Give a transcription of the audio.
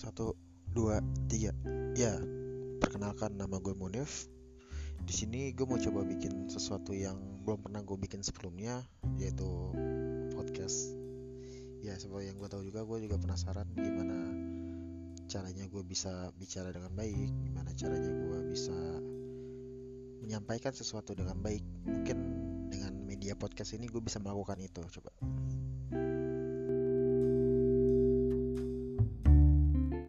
Satu, dua, tiga. Ya, perkenalkan nama gue Munif. Di sini gue mau coba bikin sesuatu yang belum pernah gue bikin sebelumnya, yaitu podcast. Ya, seperti yang gue tahu juga, gue juga penasaran gimana caranya gue bisa bicara dengan baik, gimana caranya gue bisa menyampaikan sesuatu dengan baik. Mungkin dengan media podcast ini gue bisa melakukan itu. Coba.